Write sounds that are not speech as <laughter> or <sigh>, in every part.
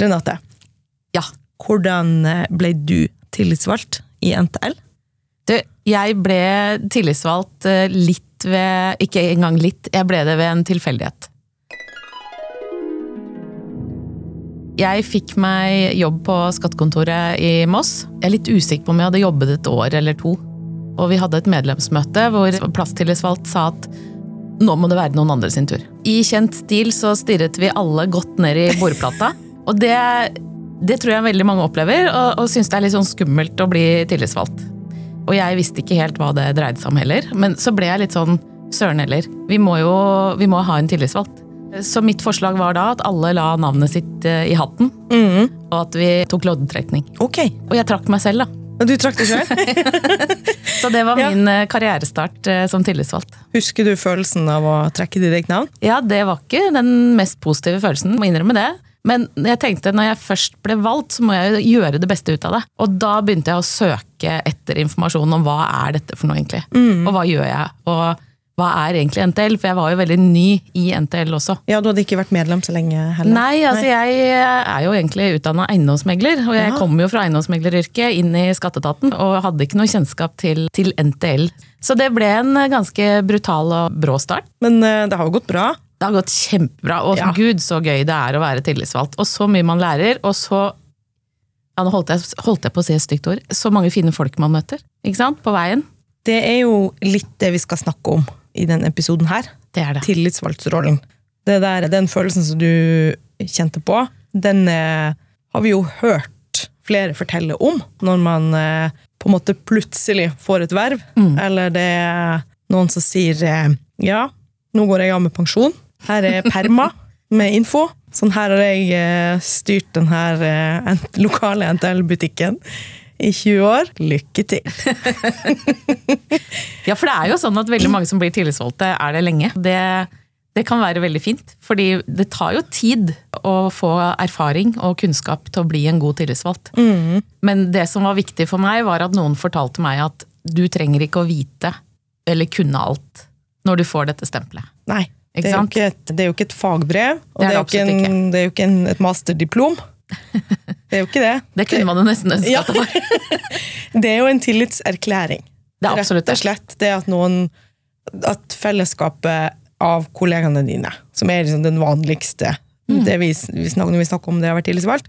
Renate, Ja. hvordan eh, ble du tillitsvalgt i NTL? Du, jeg ble tillitsvalgt eh, litt ved Ikke engang litt, jeg ble det ved en tilfeldighet. Jeg fikk meg jobb på skattekontoret i Moss. Jeg er litt usikker på om jeg hadde jobbet et år eller to. Og vi hadde et medlemsmøte hvor plasstillitsvalgt sa at nå må det være noen andre sin tur. I kjent stil så stirret vi alle godt ned i bordplata. Og det, det tror jeg veldig mange opplever, og, og syns det er litt sånn skummelt å bli tillitsvalgt. Og jeg visste ikke helt hva det dreide seg om heller. Men så ble jeg litt sånn søren heller. Vi må jo vi må ha en tillitsvalgt. Så mitt forslag var da at alle la navnet sitt eh, i hatten. Og at vi tok loddtrekning. Ok, Og jeg trakk meg selv, da. du trakk deg sjøl? <laughs> Så det var min eh, karrierestart eh, som tillitsvalgt. Husker du følelsen av å trekke ditt eget navn? Ja, det var ikke den mest positive følelsen, må innrømme det. Men jeg tenkte når jeg først ble valgt, så må jeg gjøre det beste ut av det. Og da begynte jeg å søke etter informasjon om hva er dette for noe, egentlig. Og hva gjør jeg? Og hva er egentlig NTL? For jeg var jo veldig ny i NTL også. Ja, du hadde ikke vært medlem så lenge heller? Nei, altså jeg er jo egentlig utdanna eiendomsmegler, og jeg Ja. kom jo fra eiendomsmegleryrket inn i skatteetaten og hadde ikke noe kjennskap til, til NTL. Så det ble en ganske brutal og brå start. Men eh, det har jo gått bra. Det har gått kjempebra, og Ja. gud så gøy det er å være tillitsvalgt. Og så mye man lærer, og så ja, nå holdt jeg, holdt jeg på å si et stygt ord. Så mange fine folk man møter ikke sant, på veien. Det er jo litt det vi skal snakke om i denne episoden her. Det er det. Tillitsvalgtrollen. Det der, den følelsen som du kjente på, den eh, har vi jo hørt flere fortelle om når man eh, på en måte plutselig får et verv, eller det er noen som sier eh, ja, nå går jeg av med pensjon. Her er perma med info. Sånn her har jeg eh, styrt den her eh, lokale NTL-butikken i 20 år. Lykke til! <laughs> Ja, for det er jo sånn at veldig mange som blir tillitsvalgte, er det lenge. Det, det kan være veldig fint, fordi det tar jo tid å få erfaring og kunnskap til å bli en god tillitsvalgt. Men det som var viktig for meg, var at noen fortalte meg at du trenger ikke å vite eller kunne alt når du får dette stempelet. Nei. Det er, jo ikke et, det er jo ikke et fagbrev, og Det er det er, det en, det er jo ikke en, et masterdiplom. <laughs> Det er jo ikke det. Det kunne man jo nesten ønske at det var. <laughs> Det er jo en tillitserklæring. Det er absolutt Rett og slett det at noen At fellesskapet av kollegaene dine, som er liksom den vanligste Mm. det vi, vi snakker, Når vi snakker om det å være tillitsvalgt,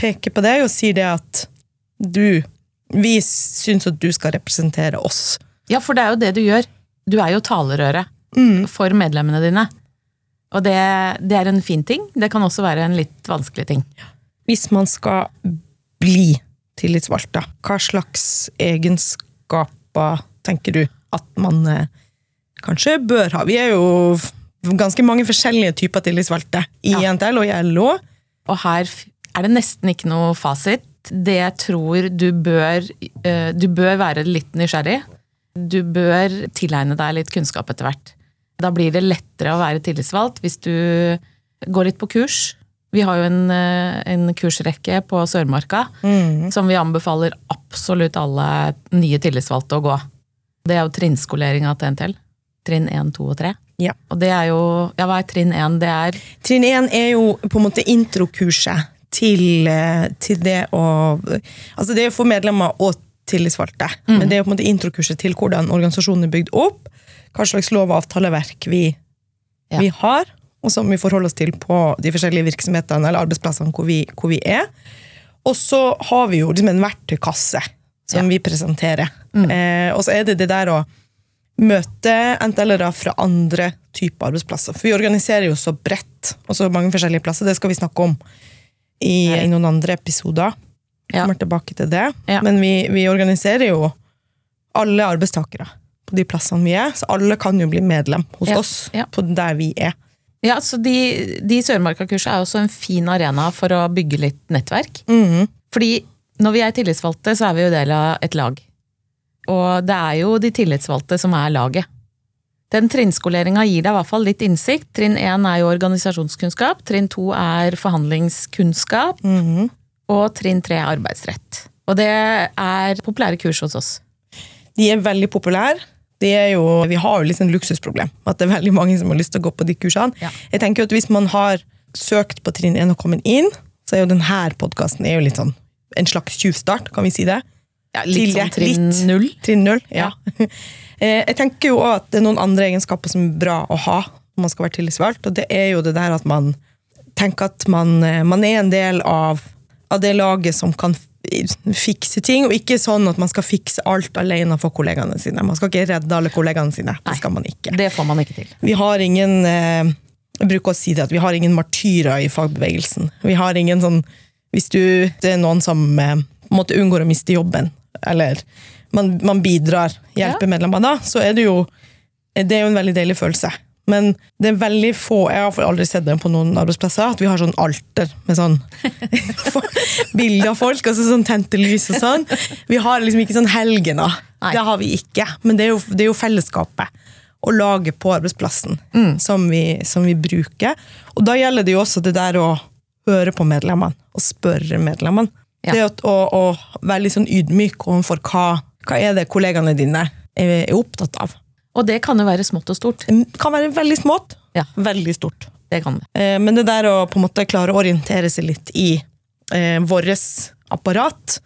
peker på deg og sier det at du Vi syns at du skal representere oss. Ja, for det er jo det du gjør. Du er jo talerøret for medlemmene dine. Og det, det er en fin ting. Det kan også være en litt vanskelig ting. Hvis man skal bli tillitsvalgt, da, hva slags egenskaper tenker du at man eh, kanskje bør ha? Vi er jo ganske mange forskjellige typer tillitsvalgte i Ja. NTL og i LO. Og her er det nesten ikke noe fasit. Det jeg tror du bør eh, Du bør være litt nysgjerrig. Du bør tilegne deg litt kunnskap etter hvert. Da blir det lettere å være tillitsvalgt hvis du går litt på kurs. Vi har jo en, eh, en kursrekke på Sørmarka som vi anbefaler absolutt alle nye tillitsvalgte å gå. Det er jo trinnskoleringa til NTL. Trinn 1, 2 og 3. Ja. Og det er jo Ja, hva er trinn 1? Det er Trinn 1 er jo på en måte introkurset til, eh, til det å Altså det er for medlemmer og tillitsvalgte, men det er jo på en måte introkurset til hvordan organisasjonen er bygd opp, hva slags lov- og avtaleverk vi, Ja. vi har, og som vi forholder oss til på de forskjellige virksomhetene eller arbeidsplassene hvor vi, hvor vi er. Og så har vi jo liksom en verktøykasse som Ja. vi presenterer. Eh, og så er det det der å møte NTL-ere fra andre typer arbeidsplasser. For vi organiserer jo så bredt, og så mange forskjellige plasser. Det skal vi snakke om i, i noen andre episoder. Ja. kommer tilbake til det. Ja. Men vi, vi organiserer jo alle arbeidstakere på de plassene vi er, så alle kan jo bli medlem hos oss på der vi er. Ja, så de, de Sørmarka-kursene er også en fin arena for å bygge litt nettverk. Mhm. Fordi når vi er tillitsvalgte, så er vi jo del av et lag. Og det er jo de tillitsvalgte som er laget. Den trinnskoleringa gir deg i hvert fall litt innsikt. Trinn én er jo organisasjonskunnskap, trinn to er forhandlingskunnskap, Mhm. Og trinn tre er arbeidsrett. Og det er populære kurs hos oss. De er veldig populære. Er jo, vi har jo litt en luksusproblem. At det er veldig mange som har lyst til å gå på de kursene. Ja. Jeg tenker at Hvis man har søkt på trinn 1 og kommet inn, så er jo denne podkasten litt sånn en slags tjuvstart, kan vi si det? Ja, litt Til sånn trinn Litt. null. Trinn null, ja. ja. <laughs> Jeg tenker jo at det er noen andre egenskaper som er bra å ha når man skal være tillitsvalgt, og det er jo det der at man tenker at man, eh, man er en del av, av det laget som kan fikse ting, og ikke sånn at man skal fikse alt alene for kollegaene sine. Man skal ikke redde alle kollegaene sine. Det skal man ikke. Det får man ikke til. Vi har ingen eh, Jeg bruker å si det at vi har ingen martyrer i fagbevegelsen. Vi har ingen sånn Hvis du Det er noen som måtte en måte unngår å miste jobben, eller man, man bidrar, hjelper medlemmer da, så er det jo Det er jo en veldig deilig følelse. Men det er veldig få Jeg har aldri sett det på noen arbeidsplasser, at vi har sånn alter med sånn <laughs> bilder av folk, altså sånn tente lys og sånn. Vi har liksom ikke sånn helgener. Det har vi ikke. Men det er jo, det er jo fellesskapet å lage på arbeidsplassen som, vi, som vi bruker. Og da gjelder det jo også det der å høre på medlemmene og spørre medlemmene. Ja. Det å, å, å være litt sånn ydmyk overfor hva, hva er det kollegaene dine er, er opptatt av. Og det kan jo være smått og stort. Det kan være veldig smått, Ja. veldig stort. Det kan det. Eh, Men det der å på en måte klare å orientere seg litt i eh, vårt apparat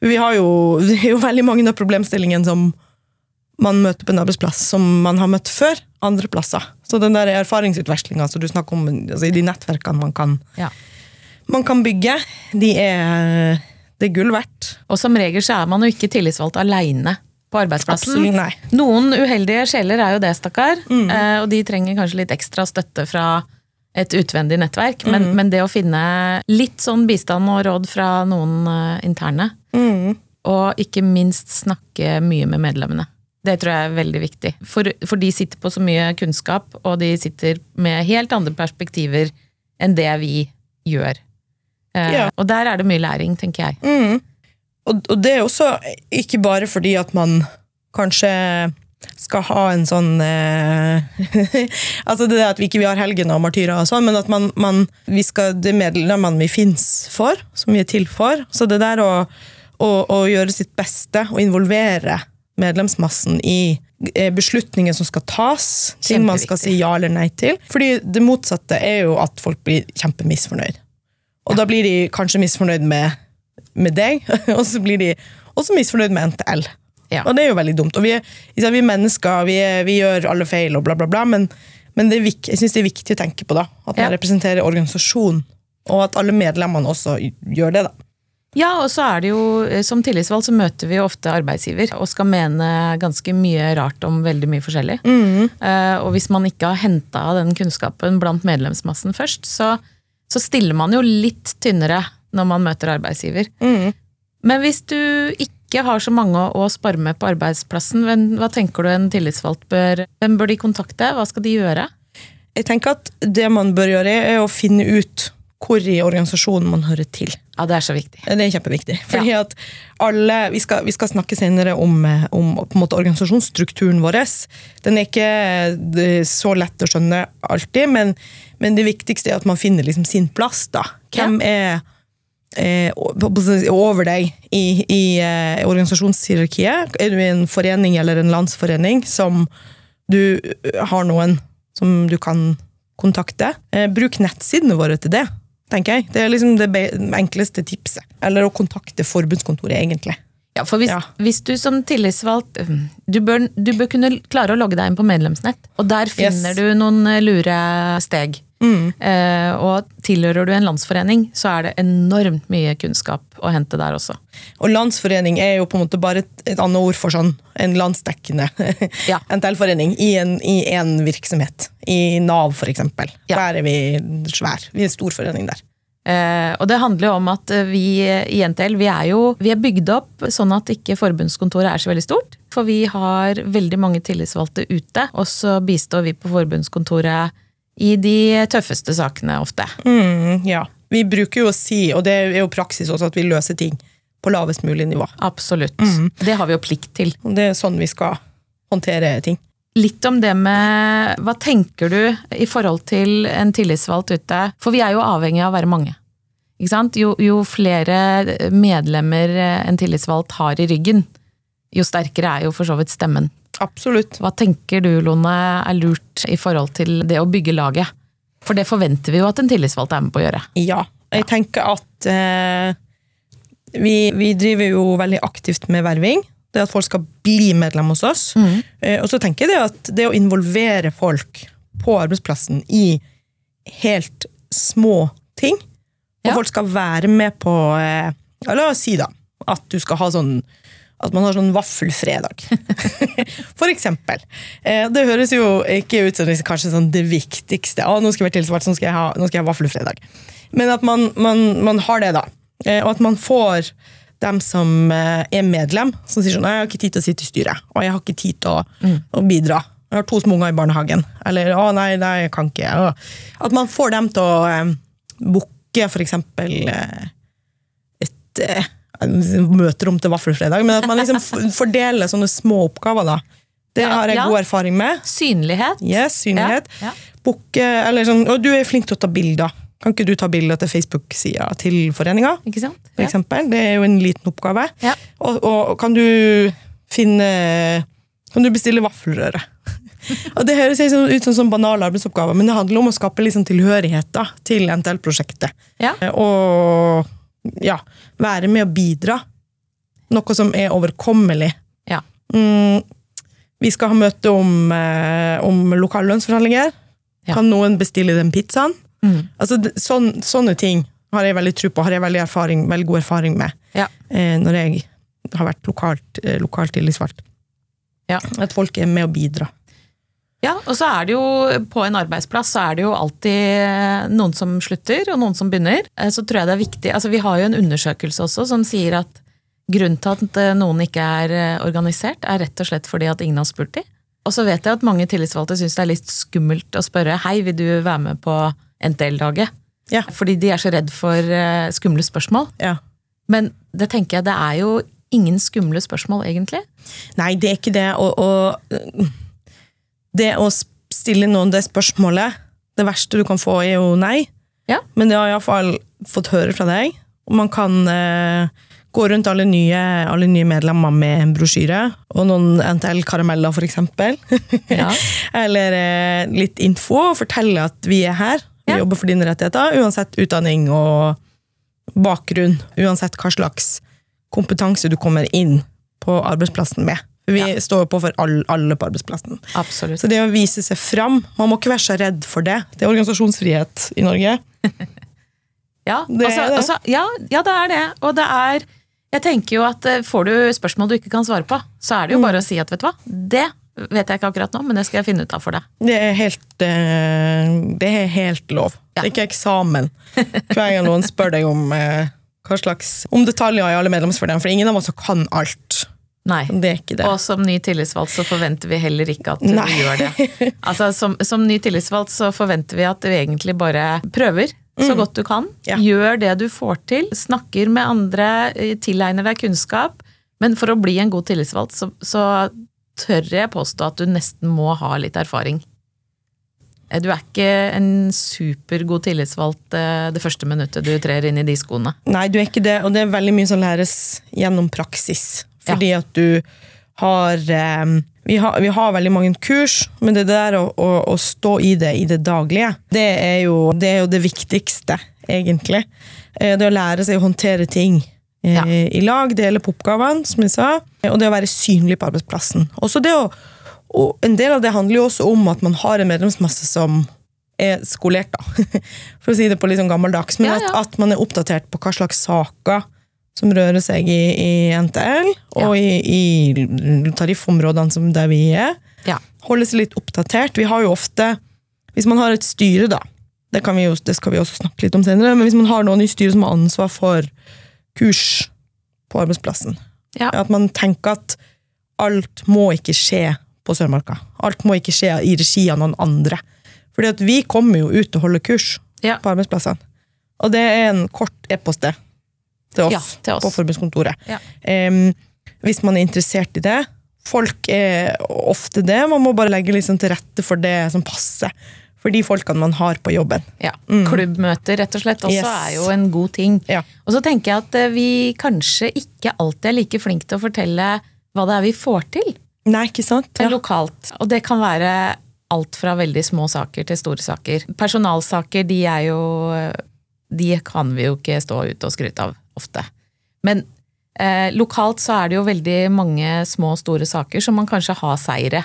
Vi har jo, <laughs> det er jo veldig mange av problemstillingene som man møter på en arbeidsplass, som man har møtt før andre plasser. Så den der erfaringsutvekslinga som du snakker om, altså i de nettverkene man kan, Ja. man kan bygge, de er, det er gull verdt. Og som regel så er man jo ikke tillitsvalgt aleine på arbeidsplassen. Absolutt. Noen uheldige sjeler er jo det, stakkar. Eh, og de trenger kanskje litt ekstra støtte fra et utvendig nettverk. Men, men det å finne litt sånn bistand og råd fra noen eh, interne, og ikke minst snakke mye med medlemmene. Det tror jeg er veldig viktig. For, for de sitter på så mye kunnskap, og de sitter med helt andre perspektiver enn det vi gjør. Eh, Ja. Og der er det mye læring, tenker jeg. Og, og det er også ikke bare fordi at man kanskje skal ha en sånn eh, <laughs> Altså det at vi ikke har helgen og martyrer og sånn, men at man, man vi skal, det er medlemmene vi fins for, som vi er til for. Så det der å, å, å gjøre sitt beste og involvere medlemsmassen i eh, beslutninger som skal tas, ting man skal si ja eller nei til. Fordi det motsatte er jo at folk blir kjempemisfornøyd. Og da blir de kanskje misfornøyd med med deg, <laughs> og så blir de også misfornøyd med NTL. Ja. Og det er jo veldig dumt. Og vi er, vi er mennesker, vi, er, vi gjør alle feil og bla, bla, bla, men, men det er vik, jeg syns det er viktig å tenke på da, at man Ja. representerer organisasjonen, og at alle medlemmene også gjør det. da. Ja, og så er det jo, eh, som tillitsvalgt så møter vi jo ofte arbeidsgiver og skal mene ganske mye rart om veldig mye forskjellig. Eh, og hvis man ikke har henta den kunnskapen blant medlemsmassen først, så, så stiller man jo litt tynnere når man møter arbeidsgiver. Men hvis du ikke har så mange å spare med på arbeidsplassen, hva tenker du en tillitsvalgt bør Hvem bør de kontakte? Hva skal de gjøre? Jeg tenker at det man bør gjøre, er å finne ut hvor i organisasjonen man hører til. Ja, det er så viktig. Det er kjempeviktig. Fordi at alle, vi, skal, vi skal snakke senere om, om måte, organisasjonsstrukturen vår. Den er ikke er så lett å skjønne alltid, men, men det viktigste er at man finner liksom sin plass. da. Hvem er på- på- over deg i, i eh, organisasjonshierarkiet? Er du i en forening eller en landsforening som du eh, har noen som du kan kontakte? Eh, bruk nettsidene våre til det tenker jeg. Det er liksom det enkleste tipset. Eller å kontakte forbundskontoret, egentlig. Ja, for hvis, Ja. hvis du som tillitsvalgt du bør, du bør kunne klare å logge deg inn på medlemsnett, og der finner Yes. du noen eh, lure steg. Eh, og tilhører du en landsforening, så er det enormt mye kunnskap å hente der også. Og landsforening er jo på en måte bare et, et annet ord for sånn en landsdekkende <laughs> Ja. NTL-forening i en, i en virksomhet. I Nav, eksempel. Ja. Der er vi svær. Vi er en stor forening der. Eh, og det handler jo om at eh, vi i NTL vi er jo vi er bygd opp sånn at ikke forbundskontoret er så veldig stort. For vi har veldig mange tillitsvalgte ute, og så bistår vi på forbundskontoret i de tøffeste sakene ofte. Mm, ja. Vi bruker jo å si, og det er jo praksis også, at vi løser ting på lavest mulig nivå. Absolutt. Det har vi jo plikt til. Det er sånn vi skal håndtere ting. Litt om det med Hva tenker du i forhold til en tillitsvalgt ute? For vi er jo avhengig av å være mange. Ikke sant? Jo, jo flere medlemmer en tillitsvalgt har i ryggen, jo sterkere er jo for så vidt stemmen. Absolutt. Hva tenker du, Lone, er lurt i forhold til det å bygge laget? For det forventer vi jo at en tillitsvalgt er med på å gjøre. Ja, Jeg tenker at eh, vi, vi driver jo veldig aktivt med verving. Det at folk skal bli medlem hos oss. Eh, og så tenker jeg det at det å involvere folk på arbeidsplassen i helt små ting, og Ja. folk skal være med på eh, La oss si da at du skal ha sånn at man har sånn vaffelfredag. <laughs> For eksempel. Eh, det høres jo ikke ut som det kanskje sånn det viktigste. Å, nå skal jeg være tilsvart, nå skal jeg ha, skal jeg ha vaffelfredag. Men at man, man, man har det, da. Eh, og at man får dem som eh, er medlem, som sier sånn 'Jeg har ikke tid til å sitte i styret', og 'jeg har ikke tid til å, å bidra'. Jeg har to små unger i barnehagen. Eller 'Å, nei, nei, jeg kan ikke'. Å. At man får dem til å eh, booke eh, et eh, møterom til vaffelfredag, men at man liksom fordeler sånne små oppgaver, da. Det Ja, har jeg ja. god erfaring med. Synlighet. Yes, synlighet. Ja, eller sånn, og du er flink til å ta bilder. Kan ikke du ta bilder til Facebook-sida til foreninga? Ikke sant? For eksempel? Det er jo en liten oppgave. Og, og kan du finne Kan du bestille vaffelrøre? <laughs> og Det høres sånn ut som sånn banal arbeidsoppgave, men det handler om å skape liksom tilhørighet da, til NTL-prosjektet. Ja. Og ja, være med å bidra. Noe som er overkommelig. Ja. Mm, vi skal ha møte om, eh, om lokale lønnsforhandlinger. Ja. Kan noen bestille den pizzaen? Mm. Altså, sånn, sånne ting har jeg veldig tro på, har jeg veldig, erfaring, veldig god erfaring med Ja. eh, når jeg har vært lokalt, eh, lokalt tillitsvalgt. Ja. At folk er med å bidra. Ja, og så er det jo på en arbeidsplass så er det jo alltid noen som slutter, og noen som begynner. Eh, Så tror jeg det er viktig Altså, vi har jo en undersøkelse også som sier at grunnen til at eh, noen ikke er eh, organisert, er rett og slett fordi at ingen har spurt dem. Og så vet jeg at mange tillitsvalgte syns det er litt skummelt å spørre hei, vil du være med på NTL-daget? Ja. Fordi de er så redd for eh, skumle spørsmål. Ja. Men det tenker jeg, det er jo ingen skumle spørsmål, egentlig. Nei, det er ikke det. Og, og det å stille noen det spørsmålet Det verste du kan få, er jo nei. Ja. Men det har jeg iallfall fått høre fra deg. Og man kan eh, gå rundt alle nye, alle nye medlemmer med en brosjyre. Og noen NTL-karameller, for eksempel. Ja. <laughs> Eller eh, litt info, og fortelle at vi er her. Vi Ja. jobber for dine rettigheter, uansett utdanning og bakgrunn. Uansett hva slags kompetanse du kommer inn på arbeidsplassen med. Vi Ja. står på for alle, alle på arbeidsplassen. Absolutt. Så det å vise seg fram Man må ikke være så redd for det. Det er organisasjonsfrihet i Norge. <laughs> Ja, Det altså, det. Altså, ja, ja, det er det. Og det er Jeg tenker jo at eh, får du spørsmål du ikke kan svare på, så er det jo Mm. bare å si at vet du hva, det vet jeg ikke akkurat nå, men det skal jeg finne ut av for deg. Det er helt, eh, det er helt lov. Ja. Det er ikke eksamen hver gang noen spør deg om eh, hva slags Om detaljer i alle medlemsfordelene, for ingen av oss kan alt. Nei. Det er ikke det. Og som ny tillitsvalgt så forventer vi heller ikke at du Nei. gjør det. <laughs> Altså, som, som ny tillitsvalgt så forventer vi at du egentlig bare prøver så godt du kan. Mm. Ja. Gjør det du får til. Snakker med andre, eh, tilegner deg kunnskap. Men for å bli en god tillitsvalgt så, så tør jeg påstå at du nesten må ha litt erfaring. Eh, Du er ikke en supergod tillitsvalgt eh, det første minuttet du trer inn i de skoene. Nei, du er ikke det, og det er veldig mye som læres gjennom praksis. Fordi at du har, um, vi har Vi har veldig mange kurs, men det der å, å, å stå i det i det daglige, det er jo det, er jo det viktigste, egentlig. Eh, Det å lære seg å håndtere ting eh, Ja. i lag, dele på oppgavene, som jeg sa, og det å være synlig på arbeidsplassen. Også det å og en del av det handler jo også om at man har en medlemsmasse som er skolert, da. <laughs> For å si det på litt sånn gammeldags. Men Ja, ja. At, at man er oppdatert på hva slags saker som rører seg i, i NTL, og i, i tariffområdene som der vi er. Ja. Holde seg litt oppdatert. Vi har jo ofte, hvis man har et styre, da, det, kan vi jo, det skal vi også snakke litt om senere, men hvis man har noen i styret som har ansvar for kurs på arbeidsplassen, Ja. at man tenker at alt må ikke skje på Sørmarka. Alt må ikke skje i regi av noen andre. Fordi at vi kommer jo ut og holder kurs Ja. på arbeidsplassene. Og det er en kort e-post det til oss, Ja, til oss. på forbundskontoret. Ja. Um, hvis man er interessert i det. Folk er ofte det. Man må bare legge liksom til rette for det som passer for de folkene man har på jobben. Ja. Klubbmøter rett og slett også Mm. Yes. er jo en god ting. Ja. Og så tenker jeg at eh, vi kanskje ikke alltid er like flinke til å fortelle hva det er vi får til Nei, ikke sant? Ja. lokalt. Og det kan være alt fra veldig små saker til store saker. Personalsaker de er jo eh, de kan vi jo ikke stå ute og skryte av ofte. Men eh, lokalt så er det jo veldig mange små og store saker som man kanskje har seire.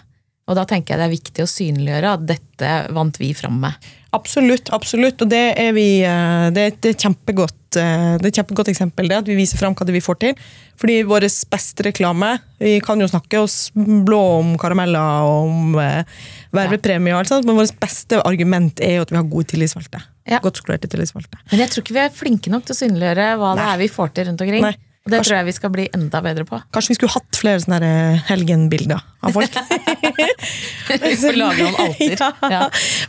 Og da tenker jeg det er viktig å synliggjøre at dette vant vi fram med. Absolutt, absolutt. Og det er, vi, eh, det er et kjempegodt, eh, det er et kjempegodt eksempel, det at vi viser fram hva det vi får til. Fordi vår beste reklame Vi kan jo snakke oss blå om karameller og om eh, vervepremie, og alt sånt, men vårt beste argument er jo at vi har gode tillitsvalgte. Ja. Godt skolerte tillitsvalgte. Men jeg tror ikke vi er flinke nok til å synliggjøre hva det er vi får til rundt omkring. Nei. Og det Kanskje- tror jeg vi skal bli enda bedre på. Kanskje vi skulle hatt flere sånne eh, helgenbilder av folk? <laughs> <laughs> Vi får lage noen alter. ja. Ja.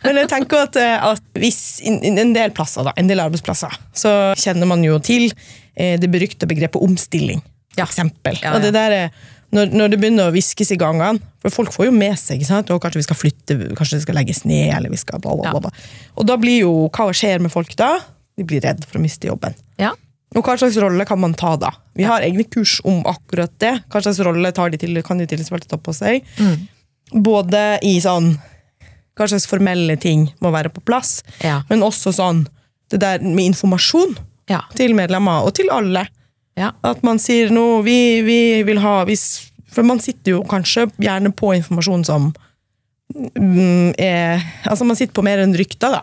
Men jeg tenker at, eh, at hvis en del plasser, da, en del arbeidsplasser, så kjenner man jo til eh, det berykta begrepet omstilling, for Ja. eksempel. Og det der er, når, når det begynner å viskes i gangene, for folk får jo med seg ikke sant? og kanskje vi skal flytte, kanskje det skal legges ned, eller vi skal bla, bla, bla. Og da blir jo, hva skjer med folk da? De blir redd for å miste jobben. Ja. Og hva slags rolle kan man ta da? Vi har egne kurs om akkurat det. Hva slags rolle tar de til, kan de tillitsvalgte ta på seg? Mm. Både i sånn Hva slags formelle ting må være på plass, Ja. men også sånn det der med informasjon Ja. til medlemmer, og til alle. Ja. At man sier nå vi, vi vil ha hvis, For man sitter jo kanskje gjerne på informasjon som mm, er Altså man sitter på mer enn rykter, da.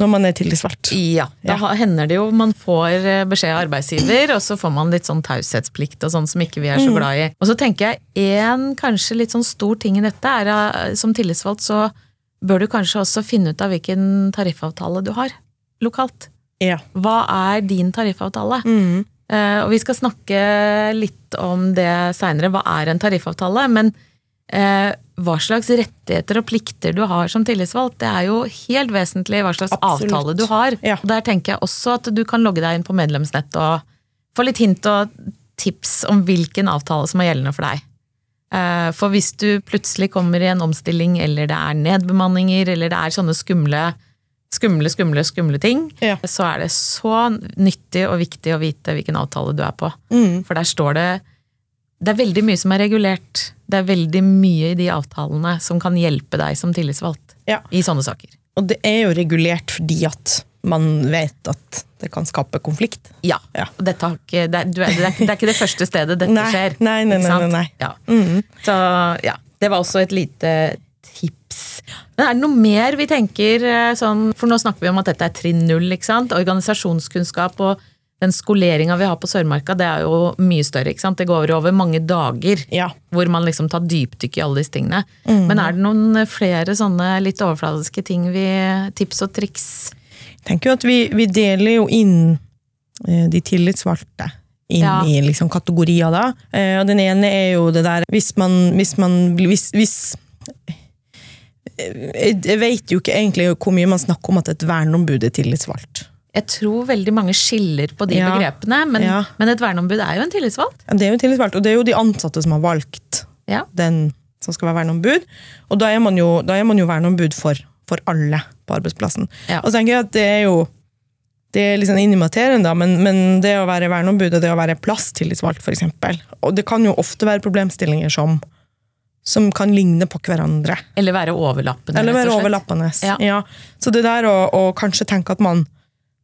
Når man er tillitsvalgt. Ja, da Ja. hender det jo man får eh, beskjed av arbeidsgiver, og så får man litt sånn taushetsplikt og sånn som ikke vi er Mm. så glad i. Og så tenker jeg en kanskje litt sånn stor ting i dette er at som tillitsvalgt så bør du kanskje også finne ut av hvilken tariffavtale du har lokalt. Ja. Hva er din tariffavtale? Mm. Eh, og vi skal snakke litt om det seinere. Hva er en tariffavtale? Men eh, hva slags rettigheter og plikter du har som tillitsvalgt, det er jo helt vesentlig hva slags Absolutt. avtale du har. Ja. Og Der tenker jeg også at du kan logge deg inn på medlemsnett og få litt hint og tips om hvilken avtale som er gjeldende for deg. Eh, For hvis du plutselig kommer i en omstilling, eller det er nedbemanninger, eller det er sånne skumle, skumle, skumle, skumle ting, Ja. så er det så nyttig og viktig å vite hvilken avtale du er på. Mm. For der står det Det er veldig mye som er regulert. Det er veldig mye i de avtalene som kan hjelpe deg som tillitsvalgt Ja. i sånne saker. Og det er jo regulert fordi at man vet at det kan skape konflikt. Ja. Ja. det, er, du det, er, det er ikke det første stedet dette Nei, skjer. nei, nei, ikke nei, nei, nei. Ja. Mm. Så ja, det var også et lite tips. Men er det noe mer vi tenker eh, sånn, for nå snakker vi om at dette er trinn null, ikke sant? Organisasjonskunnskap og den skoleringa vi har på Sørmarka, det er jo mye større, ikke sant? Det går over mange dager. Ja. Hvor man liksom tar dypdykk i alle disse tingene. Men er det noen flere sånne litt overfladiske ting vi Tips og triks? Jeg tenker jo at vi, vi deler jo inn eh, de tillitsvalgte inn Ja. i liksom kategorier, da. Eh, og den ene er jo det der Hvis man, hvis man hvis, hvis jeg, vet jo ikke egentlig hvor mye man snakker om at et verneombud er tillitsvalgt. Jeg tror veldig mange skiller på de Ja. begrepene, men, Ja. men et verneombud er jo en tillitsvalgt. Ja, Det er jo en tillitsvalgt, og det er jo de ansatte som har valgt Ja. den som skal være verneombud. Og da er man jo, da er man jo verneombud for, for alle på arbeidsplassen. Og så tenker jeg at det er jo det er liksom inn i materien, da, men, men det å være verneombud og det å være plasstillitsvalgt, f.eks. Og det kan jo ofte være problemstillinger som, som kan ligne på hverandre. Eller være overlappende. Eller være overlappende. Ja. Ja. Så det der å, å kanskje tenke at man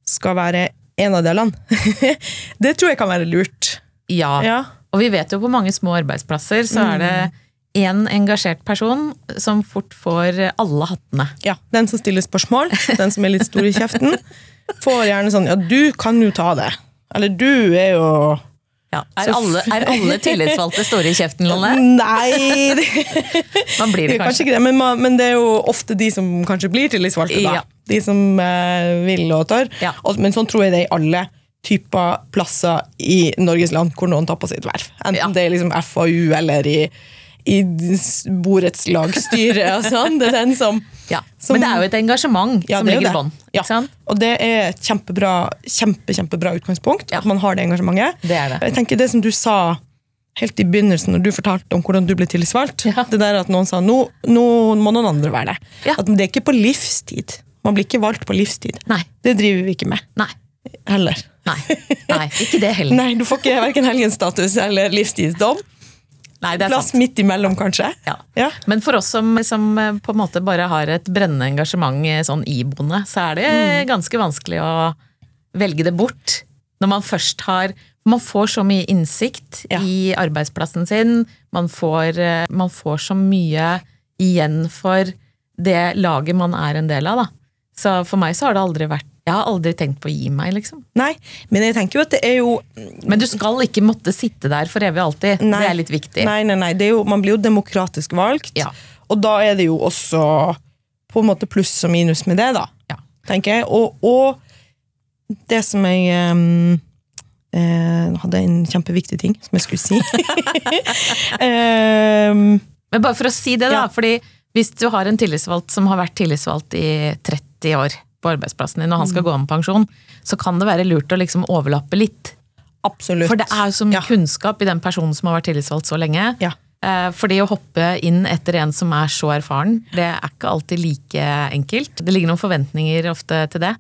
skal være en av delene, <laughs> det tror jeg kan være lurt. Ja. Ja. Og vi vet jo på mange små arbeidsplasser så er det én engasjert person som fort får alle hattene. Ja, Den som stiller spørsmål, den som er litt stor i kjeften, får gjerne sånn Ja, du kan jo ta det. Eller du er jo Ja. Er, alle, er alle tillitsvalgte store i kjeften, Lonne? <laughs> Nei! Det, <laughs> Man blir det kanskje kanskje. ikke det, men, man, men det er jo ofte de som kanskje blir tillitsvalgte, da. Ja. De som eh, vil og tør. Ja. Men sånn tror jeg det er i alle typer plasser i Norges land hvor noen tar på sitt verv. Enten det er liksom FAU eller i, i borettslagsstyret og sånn. Det er den som Ja. som- Men det er jo et engasjement Ja, som er ligger i bånn. Ja. Og det er et kjempebra, kjempe, kjempebra utgangspunkt. At man har det engasjementet. Det er det. Jeg tenker Det som du sa helt i begynnelsen, når du fortalte om hvordan du ble tillitsvalgt, det der at noen sa nå, nå må noen andre være det. At det er ikke på livstid. Man blir ikke valgt på livstid. Nei. Det driver vi ikke med Nei. heller. Nei. Nei. Ikke det heller. <laughs> Nei, Du får ikke verken helgenstatus eller livstidsdom. Nei, det er Plass sant. midt imellom, kanskje. Ja. Ja. Men for oss som, som eh, på en måte bare har et brennende engasjement sånn iboende, så er det Mm. ganske vanskelig å velge det bort. Når man først har Man får så mye innsikt Ja. i arbeidsplassen sin. Man får, eh, man får så mye igjen for det laget man er en del av, da. Så for meg så har det aldri vært Jeg har aldri tenkt på å gi meg, liksom. Nei, men jeg tenker jo at det er jo Men du skal ikke måtte sitte der for evig og alltid. Nei. Det er litt viktig. Nei, nei, nei. Det er jo, man blir jo demokratisk valgt. Ja. Og da er det jo også på en måte pluss og minus med det, da. Ja. Tenker jeg. Og, og det som jeg um, eh, hadde en kjempeviktig ting som jeg skulle si. <laughs> Em, Men bare for å si det, da. Ja. fordi hvis du har en tillitsvalgt som har vært tillitsvalgt i 30 år på arbeidsplassen din, og han skal gå av med pensjon, så kan det være lurt å liksom overlappe litt. absolutt. For det er jo så mye Ja. kunnskap i den personen som har vært tillitsvalgt så lenge. Ja. Eh, Fordi å hoppe inn etter en som er så erfaren, det er ikke alltid like enkelt. Det ligger noen forventninger ofte til det.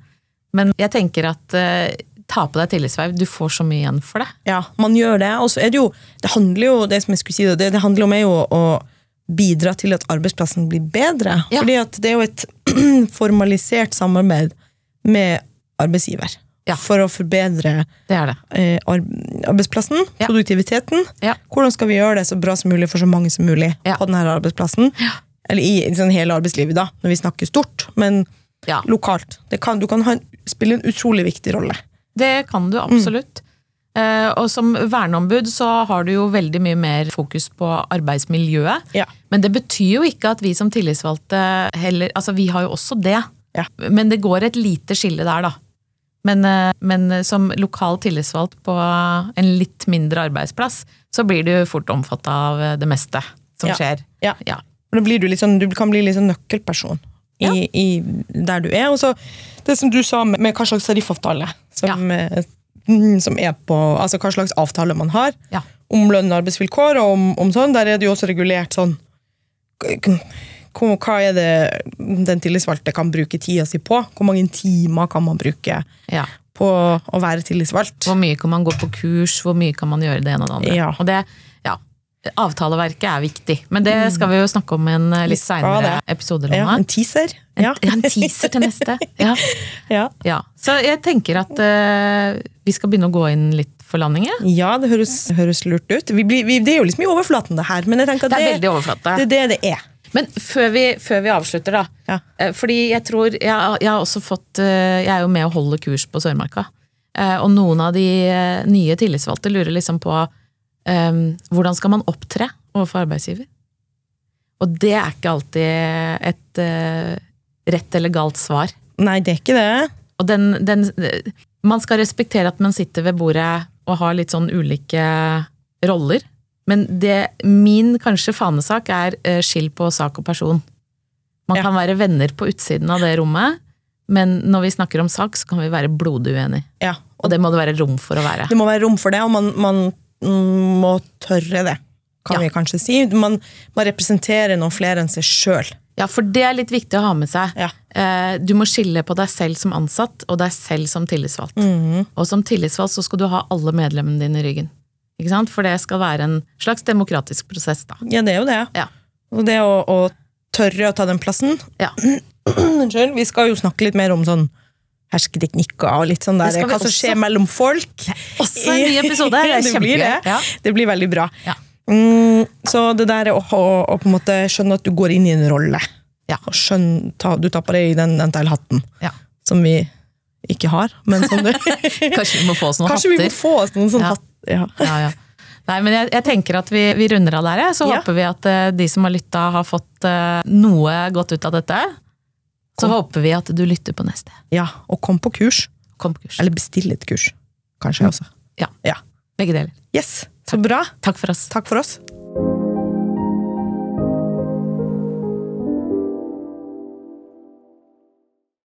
Men jeg tenker at eh, ta på deg tillitsverv, du får så mye igjen for det. Ja, man gjør det. Og så er det jo Det handler jo det som jeg skulle si, det, det handler om er jo å bidra til at arbeidsplassen blir bedre. Ja. Fordi at det er jo et <clears throat> formalisert samarbeid med arbeidsgiver. Ja. For å forbedre Det det. eh, arbeidsplassen, Ja. produktiviteten. Ja. Hvordan skal vi gjøre det så bra som mulig for så mange som mulig på denne arbeidsplassen? Eller i liksom, hele arbeidslivet, da, når vi snakker stort. Men lokalt. Det kan, du kan en, spille en utrolig viktig rolle. Det kan du absolutt. Eh, og som verneombud så har du jo veldig mye mer fokus på arbeidsmiljøet. Ja. Men det betyr jo ikke at vi som tillitsvalgte heller Altså, vi har jo også det. Ja. Men det går et lite skille der, da. Men, eh, men som lokal tillitsvalgt på en litt mindre arbeidsplass, så blir du fort omfatta av det meste som Ja. skjer. Ja. Ja. Da blir du, sånn, du kan bli litt sånn nøkkelperson i, i der du er. Og så det som du sa med, med hva slags tariffavtale som, eh, som er på Altså hva slags avtale man har Ja. om lønn og arbeidsvilkår, og om, om sånn, der er det jo også regulert sånn hva er det den tillitsvalgte kan bruke tida si på? Hvor mange timer kan man bruke ja. på å være tillitsvalgt? Hvor mye kan man gå på kurs, hvor mye kan man gjøre det ene og det andre. Ja. Og det, ja, avtaleverket er viktig, men det skal vi jo snakke om i en eh, litt seinere episode. Ja, en teaser. Ja. En, en teaser til neste. <laughs> Ja, Ja. ja. Så jeg tenker at uh, vi skal begynne å gå inn litt for landing. ja. Det høres, høres lurt ut. Vi blir, vi, det er jo liksom i overflaten, det her. Men jeg tenker at Det er det, det er det det er. Men før vi, før vi avslutter, da. Ja. Eh, Fordi jeg tror Jeg, jeg har også fått Jeg er jo med å holde kurs på Sørmarka. Og noen av de nye tillitsvalgte lurer liksom på hvordan skal man opptre overfor arbeidsgiver? Og det er ikke alltid et eh, rett eller galt svar. Nei, det er ikke det. Og den, den Man skal respektere at man sitter ved bordet og har litt sånn ulike roller. Men det, min kanskje fanesak er eh, skill på sak og person. Man Ja. kan være venner på utsiden av det rommet, men når vi snakker om sak, så kan vi være blodig uenige. Ja. Og det må det være rom for å være. Det må være rom for det, og man, man må tørre det, kan Ja. vi kanskje si. Man, man representerer noen flere enn seg sjøl. Ja, for det er litt viktig å ha med seg. Ja. Eh, Du må skille på deg selv som ansatt og deg selv som tillitsvalgt. Mhm. Og som tillitsvalgt så skal du ha alle medlemmene dine i ryggen. Ikke sant? For det skal være en slags demokratisk prosess, da. Ja, det er jo det. Ja. Og det å, å tørre å ta den plassen Ja. <clears throat> Unnskyld. Vi skal jo snakke litt mer om sånn hersketeknikker og litt sånn der, hva som skjer mellom folk. Også en ny <laughs> episode! Det det blir det. Ja. Det blir veldig bra. Ja. Mm, så det der å, å, å på en måte skjønne at du går inn i en rolle, Ja. og skjønne, ta, du tar på deg den NTL-hatten, Ja. som vi ikke har, men som du <laughs> Kanskje vi må få oss noen Kanskje vi må få oss noen sånne Ja. hatt. Ja. Nei, men jeg, jeg tenker at vi, vi runder av der. Så håper vi at uh, de som har lytta, har fått uh, noe godt ut av dette. Så håper vi at du lytter på neste. ja, og kom på kurs. Kom på kurs. Eller bestill et kurs, kanskje også. Ja. Ja. Begge deler. Yes, så bra. Takk for oss. Takk for oss.